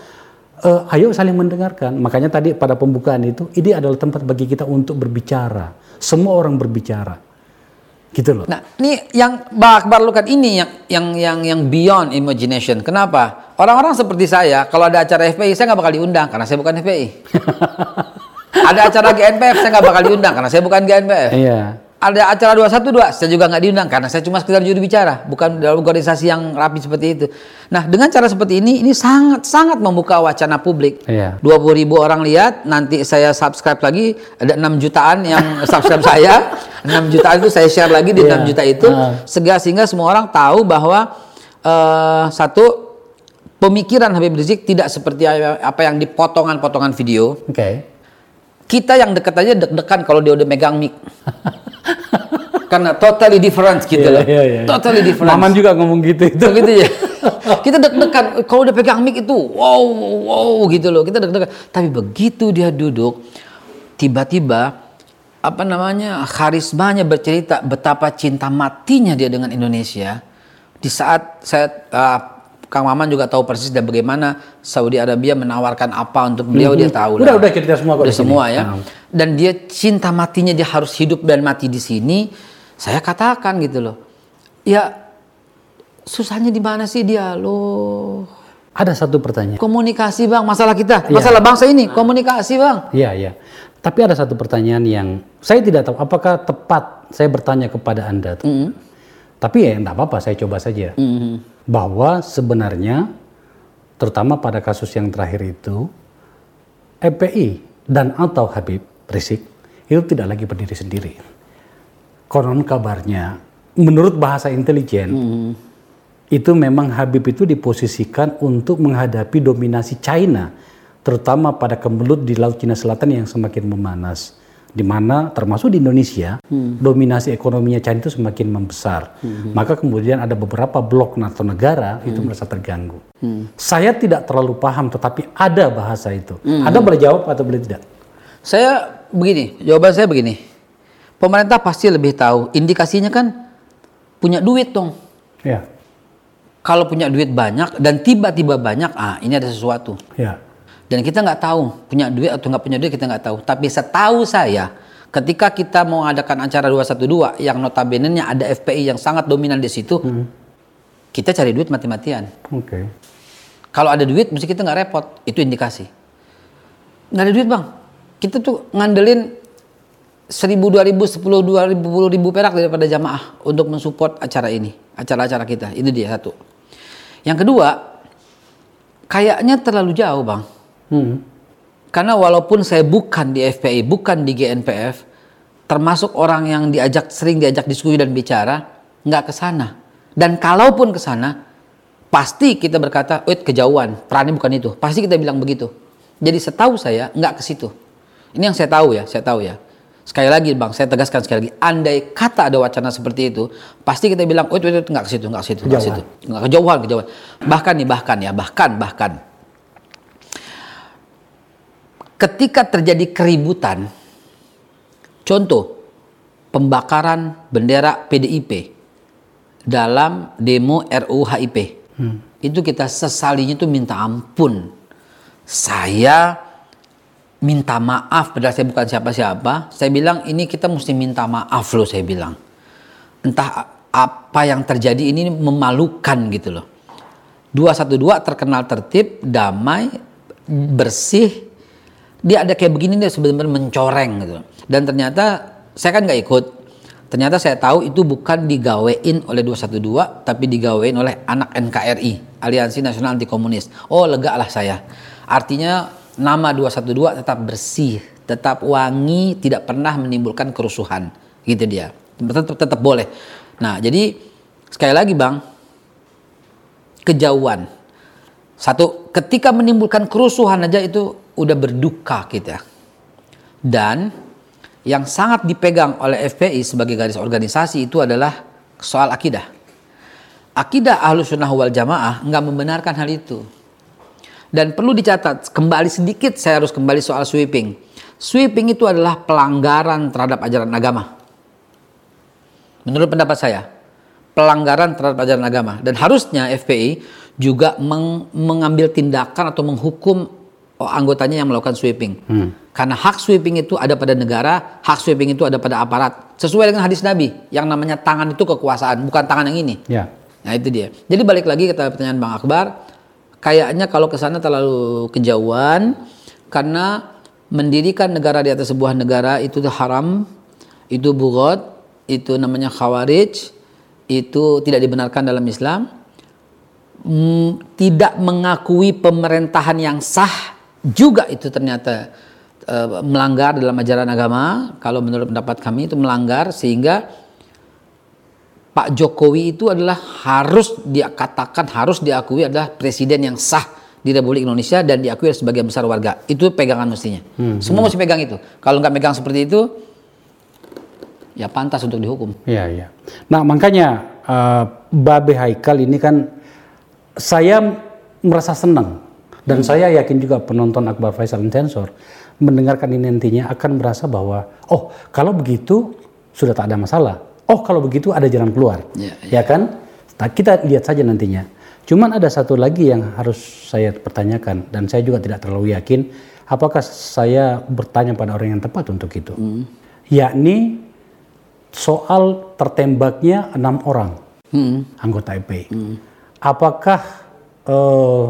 uh, ayo saling mendengarkan. Makanya tadi pada pembukaan itu ini adalah tempat bagi kita untuk berbicara. Semua orang berbicara. Gitu loh. Nah, ini yang Bang Akbar lukat ini yang yang yang yang beyond imagination. Kenapa? Orang-orang seperti saya kalau ada acara FPI saya nggak bakal diundang karena saya bukan FPI. [LAUGHS] ada acara GNPF saya nggak bakal diundang karena saya bukan GNPF. Iya ada acara 212 saya juga nggak diundang karena saya cuma sekedar juru bicara bukan dalam organisasi yang rapi seperti itu nah dengan cara seperti ini ini sangat sangat membuka wacana publik iya. 20 ribu orang lihat nanti saya subscribe lagi ada 6 jutaan yang [LAUGHS] subscribe saya 6 jutaan itu saya share lagi di yeah. 6 juta itu uh. sehingga semua orang tahu bahwa uh, satu pemikiran Habib Rizik tidak seperti apa yang dipotongan-potongan video oke okay. kita yang dekat aja deg-degan kalau dia udah megang mic [LAUGHS] karena totally different gitu yeah, loh. Yeah, yeah. Totally different. Maman juga ngomong gitu itu. gitu ya. kita deg-degan kalau udah pegang mic itu wow wow gitu loh. Kita deg-degan. Tapi begitu dia duduk tiba-tiba apa namanya karismanya bercerita betapa cinta matinya dia dengan Indonesia di saat saya uh, Kang Maman juga tahu persis dan bagaimana Saudi Arabia menawarkan apa untuk beliau mm -hmm. dia tahu udah, lah. Udah cerita semua kok. Udah semua ya. Nah. Dan dia cinta matinya dia harus hidup dan mati di sini saya katakan gitu loh. Ya susahnya di mana sih dia loh? Ada satu pertanyaan. Komunikasi bang, masalah kita, ya. masalah bangsa ini, komunikasi bang. Iya iya. Tapi ada satu pertanyaan yang saya tidak tahu apakah tepat saya bertanya kepada anda. Mm -hmm. Tapi ya enggak apa-apa, saya coba saja. Mm -hmm. Bahwa sebenarnya, terutama pada kasus yang terakhir itu, EPI dan atau Habib Rizik itu tidak lagi berdiri sendiri konon kabarnya menurut bahasa intelijen hmm. itu memang Habib itu diposisikan untuk menghadapi dominasi China terutama pada kemelut di Laut Cina Selatan yang semakin memanas di mana termasuk di Indonesia hmm. dominasi ekonominya China itu semakin membesar hmm. maka kemudian ada beberapa blok NATO negara hmm. itu merasa terganggu hmm. saya tidak terlalu paham tetapi ada bahasa itu hmm. ada boleh jawab atau boleh tidak saya begini jawaban saya begini pemerintah pasti lebih tahu. Indikasinya kan punya duit dong. Ya. Kalau punya duit banyak dan tiba-tiba banyak, ah ini ada sesuatu. Ya. Dan kita nggak tahu punya duit atau nggak punya duit kita nggak tahu. Tapi setahu saya, ketika kita mau mengadakan acara 212 yang notabene-nya ada FPI yang sangat dominan di situ, hmm. kita cari duit mati-matian. Oke. Okay. Kalau ada duit, mesti kita nggak repot. Itu indikasi. Nggak ada duit bang. Kita tuh ngandelin seribu dua ribu sepuluh dua ribu puluh ribu perak daripada jamaah untuk mensupport acara ini acara-acara kita itu dia satu yang kedua kayaknya terlalu jauh bang hmm. karena walaupun saya bukan di FPI bukan di GNPF termasuk orang yang diajak sering diajak diskusi dan bicara nggak ke sana dan kalaupun ke sana pasti kita berkata, "Wait, kejauhan, perannya bukan itu." Pasti kita bilang begitu. Jadi setahu saya nggak ke situ. Ini yang saya tahu ya, saya tahu ya. Sekali lagi bang, saya tegaskan sekali lagi, andai kata ada wacana seperti itu, pasti kita bilang, oh itu, itu nggak ke situ, nggak ke situ, nggak ke situ, nggak kejauhan, kejauhan. Bahkan nih, bahkan ya, bahkan, bahkan. Ketika terjadi keributan, contoh pembakaran bendera PDIP dalam demo RUU HIP, hmm. itu kita sesalinya itu minta ampun. Saya minta maaf padahal saya bukan siapa-siapa. Saya bilang ini kita mesti minta maaf loh saya bilang. Entah apa yang terjadi ini memalukan gitu loh. 212 terkenal tertib, damai, bersih. Dia ada kayak begini dia sebenarnya mencoreng gitu. Dan ternyata saya kan nggak ikut. Ternyata saya tahu itu bukan digawein oleh 212 tapi digawein oleh anak NKRI, Aliansi Nasional Anti Komunis. Oh, lega lah saya. Artinya nama 212 tetap bersih, tetap wangi, tidak pernah menimbulkan kerusuhan. Gitu dia. Tetap tetap boleh. Nah, jadi sekali lagi Bang, kejauhan. Satu, ketika menimbulkan kerusuhan aja itu udah berduka kita. Dan yang sangat dipegang oleh FPI sebagai garis organisasi itu adalah soal akidah. Akidah Ahlus Sunnah wal Jamaah nggak membenarkan hal itu. Dan perlu dicatat, kembali sedikit saya harus kembali soal sweeping. Sweeping itu adalah pelanggaran terhadap ajaran agama. Menurut pendapat saya, pelanggaran terhadap ajaran agama dan harusnya FPI juga meng- mengambil tindakan atau menghukum anggotanya yang melakukan sweeping. Karena hak sweeping itu ada pada negara, hak sweeping itu ada pada aparat. Sesuai dengan hadis Nabi yang namanya tangan itu kekuasaan, bukan tangan yang ini. Ya. Nah itu dia. Jadi balik lagi ke pertanyaan Bang Akbar, kayaknya kalau ke sana terlalu kejauhan karena mendirikan negara di atas sebuah negara itu haram, itu bugot, itu namanya khawarij, itu tidak dibenarkan dalam Islam. Hmm, tidak mengakui pemerintahan yang sah juga itu ternyata eh, melanggar dalam ajaran agama. Kalau menurut pendapat kami itu melanggar sehingga Pak Jokowi itu adalah harus dia katakan harus diakui adalah presiden yang sah di Republik Indonesia dan diakui oleh sebagian besar warga. Itu pegangan mestinya. Semua mesti pegang itu. Kalau nggak pegang seperti itu, ya pantas untuk dihukum. Iya, iya. Nah, makanya eh, Babe Haikal ini kan saya merasa senang dan saya yakin juga penonton Akbar Faisal Sensor mendengarkan ini nantinya akan merasa bahwa oh, kalau begitu sudah tak ada masalah. Oh, kalau begitu ada jalan keluar. Iya, Ya kan? Nah, kita lihat saja nantinya. Cuman ada satu lagi yang harus saya pertanyakan dan saya juga tidak terlalu yakin apakah saya bertanya pada orang yang tepat untuk itu. Yakni soal tertembaknya enam orang anggota EPI. Apakah eh,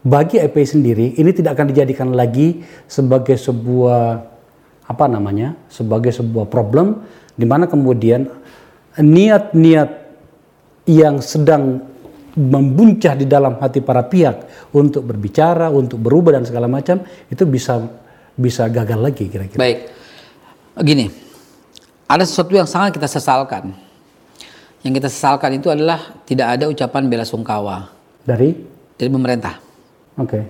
bagi EPI sendiri ini tidak akan dijadikan lagi sebagai sebuah apa namanya, sebagai sebuah problem di mana kemudian niat-niat yang sedang membuncah di dalam hati para pihak untuk berbicara, untuk berubah dan segala macam itu bisa bisa gagal lagi kira-kira. Baik. Gini, ada sesuatu yang sangat kita sesalkan. Yang kita sesalkan itu adalah tidak ada ucapan bela sungkawa Dari dari pemerintah. oke.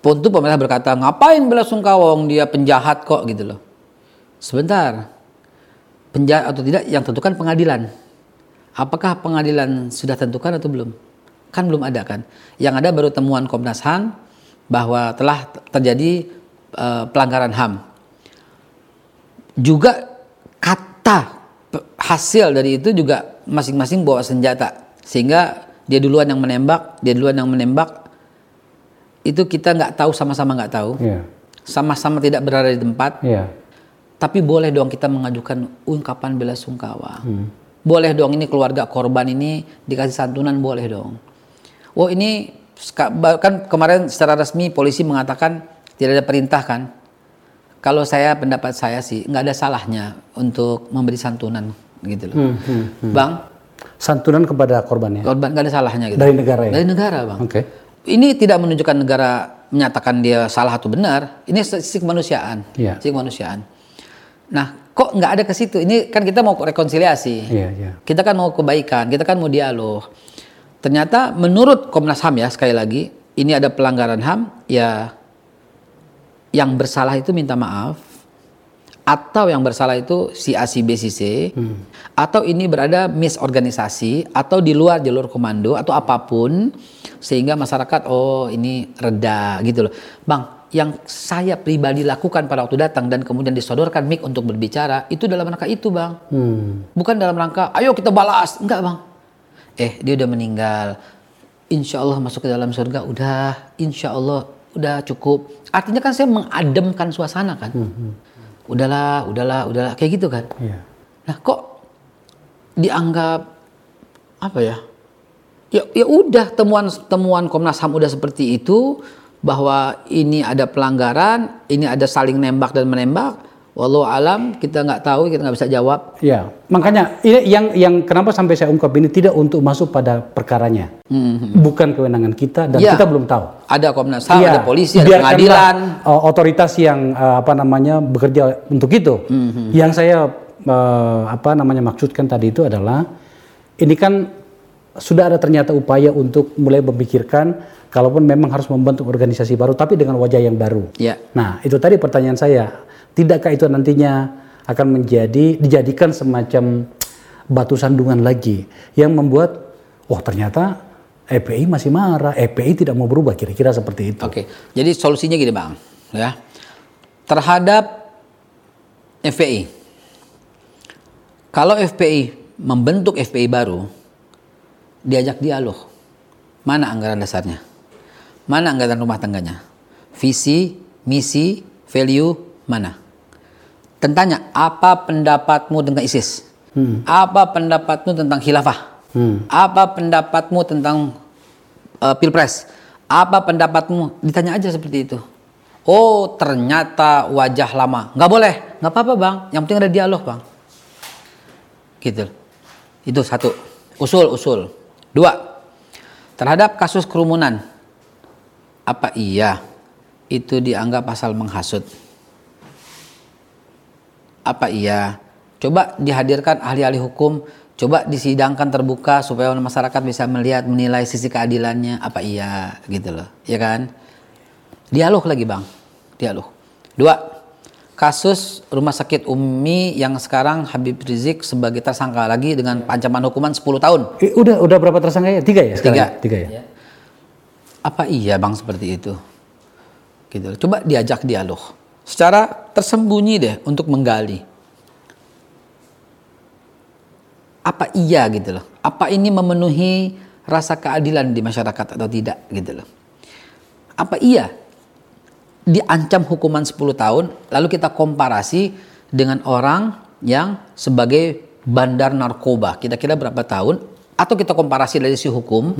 Pun tuh pemerintah berkata, ngapain bela sungkawa wong dia penjahat kok gitu loh. Sebentar. Penjahat atau tidak yang tentukan pengadilan. Apakah pengadilan sudah tentukan atau belum? Kan belum ada kan. Yang ada baru temuan Komnas HAM bahwa telah terjadi eh, pelanggaran HAM. Juga kata hasil dari itu juga masing-masing bawa senjata. Sehingga dia duluan yang menembak, dia duluan yang menembak, itu kita nggak tahu sama-sama nggak tahu Iya. sama-sama tidak berada di tempat Iya. Tapi boleh dong kita mengajukan ungkapan bela sungkawa Hmm. boleh dong ini keluarga korban ini dikasih santunan boleh dong oh ini bahkan kemarin secara resmi polisi mengatakan tidak ada perintah kan kalau saya pendapat saya sih nggak ada salahnya untuk memberi santunan gitu loh Hmm, bang Santunan kepada korbannya korban nggak ada salahnya gitu dari negara ya. dari negara bang Oke. ini tidak menunjukkan negara menyatakan dia salah atau benar. Ini sisi kemanusiaan, Iya. sisi kemanusiaan. Nah, kok nggak ada ke situ? Ini kan kita mau rekonsiliasi. Iya, iya. Kita kan mau kebaikan, kita kan mau dialog. Ternyata menurut Komnas HAM ya sekali lagi, ini ada pelanggaran HAM, ya yang bersalah itu minta maaf atau yang bersalah itu si A si B si C atau ini berada misorganisasi atau di luar jalur komando atau apa pun sehingga masyarakat oh ini reda gitu loh. Bang, yang saya pribadi lakukan pada waktu datang dan kemudian disodorkan mic untuk berbicara itu dalam rangka itu, Bang. Hmm. Bukan dalam rangka ayo kita balas, enggak, Bang. Eh, dia udah meninggal. Insya Allah masuk ke dalam surga udah, insya Allah udah cukup. Artinya kan saya mengademkan suasana kan. Udahlah, udahlah, udahlah kayak gitu kan. Iya. Nah, kok dianggap apa ya? Ya, ya udah temuan temuan Komnas HAM udah seperti itu bahwa ini ada pelanggaran, ini ada saling nembak dan menembak. Walau alam kita nggak tahu, kita nggak bisa jawab. Ya, makanya ini yang yang kenapa sampai saya ungkap ini tidak untuk masuk pada perkaranya, bukan kewenangan kita dan Ya. kita belum tahu. Ada Komnas HAM, Iya, ada polisi, ada biarkanlah, pengadilan. uh, otoritas yang uh, apa namanya bekerja untuk itu. Mhm. Yang saya uh, apa namanya maksudkan tadi itu adalah ini kan sudah ada ternyata upaya untuk mulai memikirkan kalaupun memang harus membentuk organisasi baru tapi dengan wajah yang baru. Ya. Nah, itu tadi pertanyaan saya. Tidakkah itu nantinya akan menjadi dijadikan semacam batu sandungan lagi yang membuat oh ternyata EPI masih marah, EPI tidak mau berubah kira-kira seperti itu. Oke, jadi solusinya gini bang, ya terhadap FPI. Kalau FPI membentuk FPI baru, diajak dialog. Mana anggaran dasarnya? Mana anggaran rumah tangganya? Visi, misi, value, mana? Tentanya, apa pendapatmu tentang ISIS? Apa pendapatmu tentang khilafah? Apa pendapatmu tentang uh, pilpres? Apa pendapatmu? Ditanya aja seperti itu. Oh, ternyata wajah lama. Nggak boleh. Nggak apa-apa, Bang. Yang penting ada dialog, Bang. Gitu. Itu satu. Usul-usul. Dua. Terhadap kasus kerumunan. Apa iya itu dianggap pasal menghasut? Apa iya? Coba dihadirkan ahli-ahli hukum, coba disidangkan terbuka supaya masyarakat bisa melihat menilai sisi keadilannya apa iya gitu loh, ya kan? Dialog lagi, Bang. Dialog. Dua, kasus rumah sakit Umi yang sekarang Habib Rizik sebagai tersangka lagi dengan ancaman hukuman 10 tahun. Eh, udah udah berapa tersangka ya? Tiga ya? sekarang? Tiga. Tiga ya. Apa iya Bang seperti itu? Gitu. Coba diajak dialog. Secara tersembunyi deh untuk menggali. Apa iya gitu loh? Apa ini memenuhi rasa keadilan di masyarakat atau tidak gitu loh? Apa iya diancam hukuman 10 tahun lalu kita komparasi dengan orang yang sebagai bandar narkoba kira-kira berapa tahun atau kita komparasi dari sisi hukum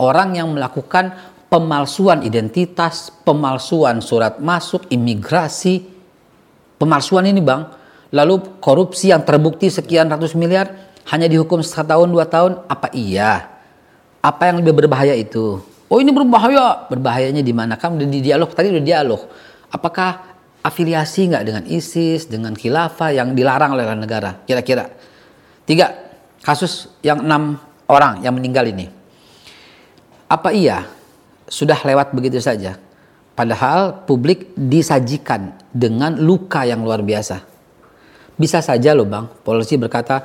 orang yang melakukan pemalsuan identitas pemalsuan surat masuk imigrasi. Pemalsuan ini bang. Lalu korupsi yang terbukti sekian ratus miliar hanya dihukum setahun dua tahun apa iya? Apa yang lebih berbahaya itu? Oh ini berbahaya. Berbahayanya di mana? Udah di dialog. Tadi udah dialog. Apakah afiliasi nggak dengan ISIS dengan khilafah yang dilarang oleh negara? Kira-kira. Tiga kasus yang enam orang yang meninggal ini. Apa iya sudah lewat begitu saja. Padahal publik disajikan dengan luka yang luar biasa. Bisa saja loh bang. Polisi berkata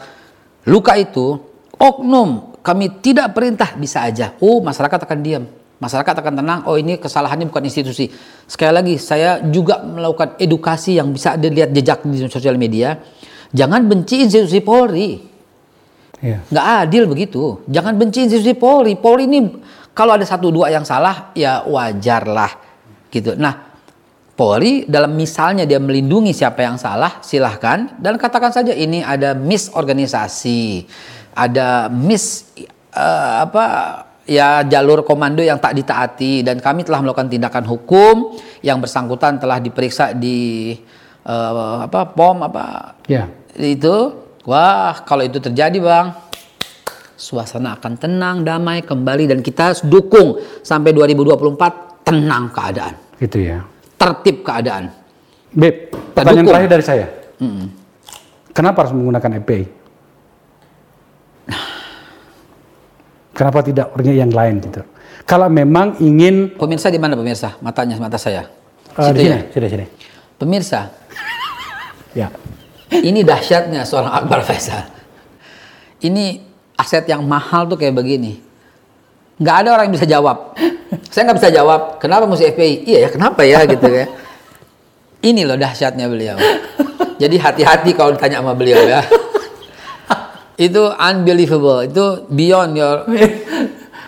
luka itu oknum. Kami tidak perintah. Bisa aja. Oh masyarakat akan diam. Masyarakat akan tenang. Oh ini kesalahannya bukan institusi. Sekali lagi saya juga melakukan edukasi yang bisa dilihat jejak di sosial media. Jangan benci institusi Polri. Iya. nggak adil begitu. Jangan benci institusi Polri. Polri ini kalau ada satu dua yang salah ya wajar lah gitu. Nah Polri dalam misalnya dia melindungi siapa yang salah silahkan dan katakan saja ini ada misorganisasi, ada mis eh, apa ya jalur komando yang tak ditaati dan kami telah melakukan tindakan hukum yang bersangkutan telah diperiksa di eh, apa pom apa Ya. itu wah kalau itu terjadi bang suasana akan tenang damai kembali dan kita dukung sampai 2024 tenang keadaan Gitu ya. tertib keadaan Beb, pertanyaan dukung. terakhir dari saya. Kenapa harus menggunakan EPI? Kenapa tidak orangnya yang lain gitu? Kalau memang ingin pemirsa di mana pemirsa matanya mata saya Situ sini, ya sini, sini. pemirsa Ya. ini dahsyatnya seorang Akbar Faisal ini aset yang mahal tuh kayak begini. Nggak ada orang yang bisa jawab. Saya nggak bisa jawab kenapa mesti FPI iya ya kenapa ya gitu ya. Ini loh dahsyatnya beliau. Jadi hati-hati kalau ditanya sama beliau ya. Itu unbelievable. Itu beyond your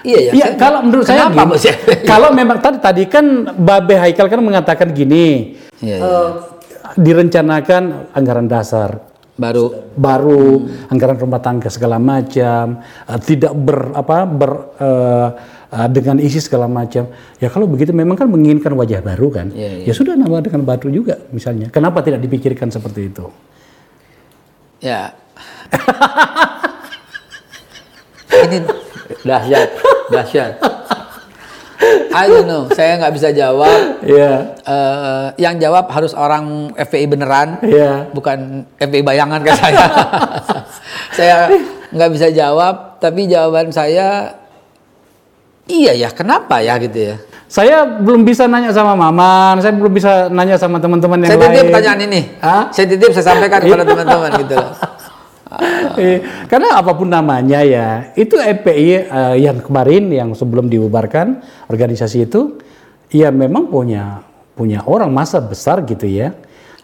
iya ya Iya, kalau menurut saya gini, kalau memang tadi tadi kan Babe Haikal kan mengatakan gini, Iya, iya. eh, direncanakan anggaran dasar baru baru, anggaran rumah tangga segala macam, eh, tidak ber apa ber eh, dengan isi segala macam. Ya kalau begitu memang kan menginginkan wajah baru kan. Iya, Ya sudah nama dengan batu juga misalnya. Kenapa tidak dipikirkan seperti itu? Ya. [LAUGHS] Ini dahsyat, dahsyat. I don't know, saya nggak bisa jawab. Ya, Eh, yang jawab harus orang FPI beneran, ya. bukan FPI bayangan ke saya. [LAUGHS] saya nggak bisa jawab, tapi jawaban saya iya ya, kenapa ya gitu ya. Saya belum bisa nanya sama Maman, saya belum bisa nanya sama teman-teman yang Saya lain. titip pertanyaan ini. Hah? Saya titip saya sampaikan kepada teman-teman gitu loh. [LAUGHS] [LAUGHS] Eh, karena apa pun namanya ya, itu EPI eh, yang kemarin yang sebelum dibubarkan organisasi itu, ya memang punya punya orang masa besar gitu ya.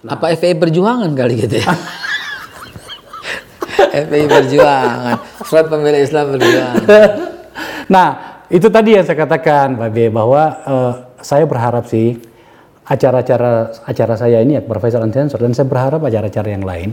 Apa FPI Perjuangan kali gitu ya? [LAUGHS] FPI Perjuangan, Front Pembela Islam Perjuangan. [LAUGHS] nah, itu tadi yang saya katakan, Babe, bahwa uh, saya berharap sih acara-acara acara saya ini ya Profesor Sensor dan saya berharap acara-acara yang lain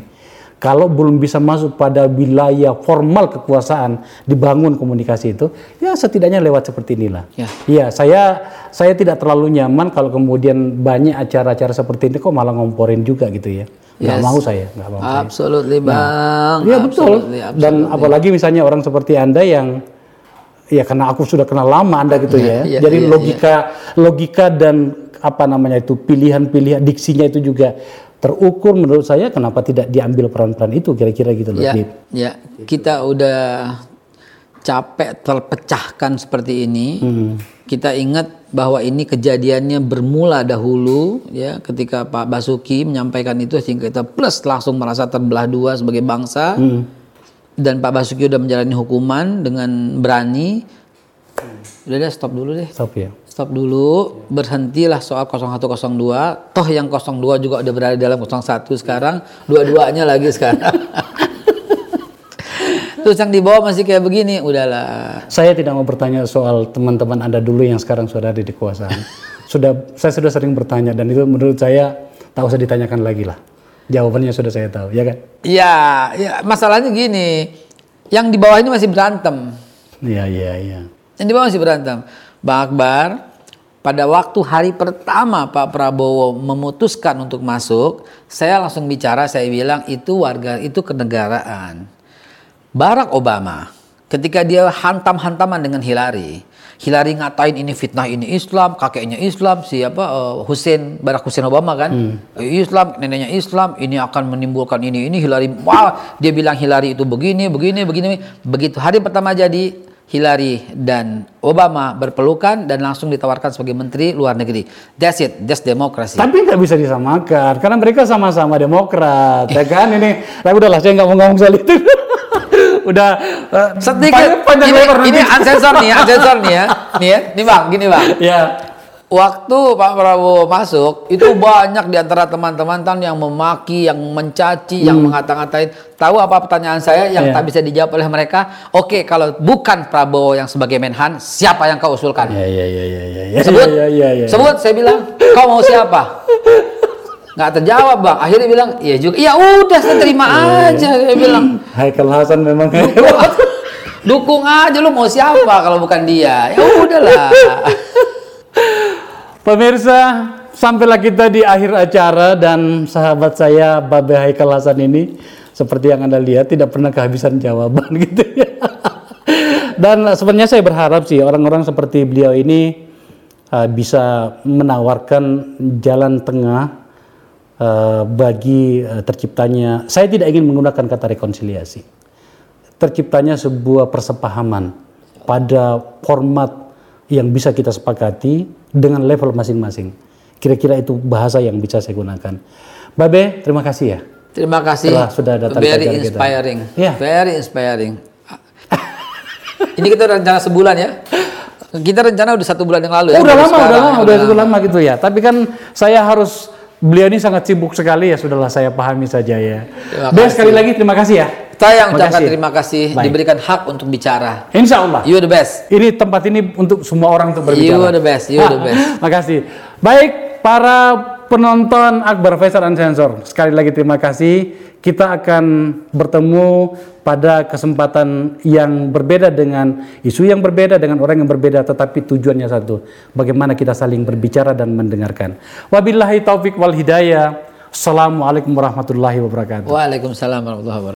kalau belum bisa masuk pada wilayah formal kekuasaan dibangun komunikasi itu ya setidaknya lewat seperti inilah ya, ya saya saya tidak terlalu nyaman kalau kemudian banyak acara-acara seperti ini kok malah ngomporin juga gitu ya nggak Yes. mau saya nggak mau saya. Absolutely, Bang. Iya betul. Absolutely, Dan apalagi misalnya orang seperti anda yang ya karena aku sudah kenal lama anda gitu ya. [LAUGHS] Iya, Jadi iya, logika logika dan apa namanya itu pilihan-pilihan diksinya itu juga terukur menurut saya kenapa tidak diambil peran-peran itu kira-kira gitu loh. Ya, Bib. ya, kita udah capek terpecahkan seperti ini. Kita ingat bahwa ini kejadiannya bermula dahulu ya ketika Pak Basuki menyampaikan itu sehingga kita plus langsung merasa terbelah dua sebagai bangsa. Dan Pak Basuki udah menjalani hukuman dengan berani. Udah deh stop dulu deh. Stop ya. Stop dulu, berhentilah soal 0102. Toh yang 02 juga udah berada dalam 01 sekarang, dua-duanya lagi sekarang. [LAUGHS] Terus yang di bawah masih kayak begini, udahlah. Saya tidak mau bertanya soal teman-teman anda dulu yang sekarang sudah ada di kekuasaan. sudah saya sudah sering bertanya dan itu menurut saya tak usah ditanyakan lagi lah. Jawabannya sudah saya tahu, ya kan? Ya, ya masalahnya gini. Yang di bawah ini masih berantem. Iya, iya, iya. Yang di bawah masih berantem. Bang Akbar, pada waktu hari pertama Pak Prabowo memutuskan untuk masuk, saya langsung bicara, saya bilang itu warga, itu kenegaraan. Barack Obama, ketika dia hantam-hantaman dengan Hillary, Hillary ngatain ini fitnah ini Islam, kakeknya Islam, siapa eh, Hussein Barack Hussein Obama kan, Eh, Islam, neneknya Islam, ini akan menimbulkan ini ini Hillary, wah dia bilang Hillary itu begini begini begini, begitu hari pertama jadi Hillary dan Obama berpelukan dan langsung ditawarkan sebagai menteri luar negeri. That's it, that's democracy. Tapi nggak bisa disamakan karena mereka sama-sama Demokrat, ya kan? Ini, tapi udahlah saya nggak mau ngomong soal itu. [LAUGHS] Udah eh, Sedikit, panjang, panjang ini, lebar ini unsensor nih, ya, unsensor nih ya, nih ya, nih bang, gini bang. Ya, Waktu Pak Prabowo masuk, itu banyak di antara teman-teman tan yang memaki, yang mencaci, yang mengata-ngatain. Tahu apa pertanyaan saya yang Iya. tak bisa dijawab oleh mereka? Oke, kalau bukan Prabowo yang sebagai Menhan, siapa yang kau usulkan? ya, ya, ya, ya, ya, ya, Sebut, ya, ya, ya. sebut. Saya bilang, kau mau siapa? Nggak terjawab bang. Akhirnya bilang, iya juga. Iya udah, saya terima aja. Saya bilang, [CLEARS THROAT] Haikal Hasan memang hebat. [LAUGHS] dukung aja lu mau siapa kalau bukan dia. Ya udahlah. [LAUGHS] Pemirsa, sampailah kita di akhir acara dan sahabat saya Babe Haikal Hasan ini seperti yang Anda lihat tidak pernah kehabisan jawaban [LAUGHS] gitu ya. Dan sebenarnya saya berharap sih orang-orang seperti beliau ini uh, bisa menawarkan jalan tengah uh, bagi uh, terciptanya. Saya tidak ingin menggunakan kata rekonsiliasi. Terciptanya sebuah persepahaman pada format yang bisa kita sepakati dengan level masing-masing. Kira-kira itu bahasa yang bisa saya gunakan. Babe, terima kasih ya. Terima kasih. Telah sudah datang Very acara kita. inspiring. Iya. Very inspiring. Ini kita rencana sebulan ya. Kita rencana udah satu bulan yang lalu ya. Oh, udah lama, udah lama, ya, udah cukup lama gitu ya. Tapi kan saya harus beliau ini sangat sibuk sekali ya sudahlah saya pahami saja ya. Terima kasih. sekali lagi terima kasih ya. Saya yang Terima ucapkan kasih. terima kasih Baik. diberikan hak untuk bicara. Insya Allah. You the best. Ini tempat ini untuk semua orang untuk berbicara. You the best, you the best. [LAUGHS] Makasih. Baik, para penonton Akbar Faisal Unsensor. Sekali lagi terima kasih. Kita akan bertemu pada kesempatan yang berbeda dengan isu yang berbeda dengan orang yang berbeda tetapi tujuannya satu. Bagaimana kita saling berbicara dan mendengarkan. Wabillahi taufik wal hidayah. Assalamualaikum warahmatullahi wabarakatuh. Waalaikumsalam warahmatullahi wabarakatuh.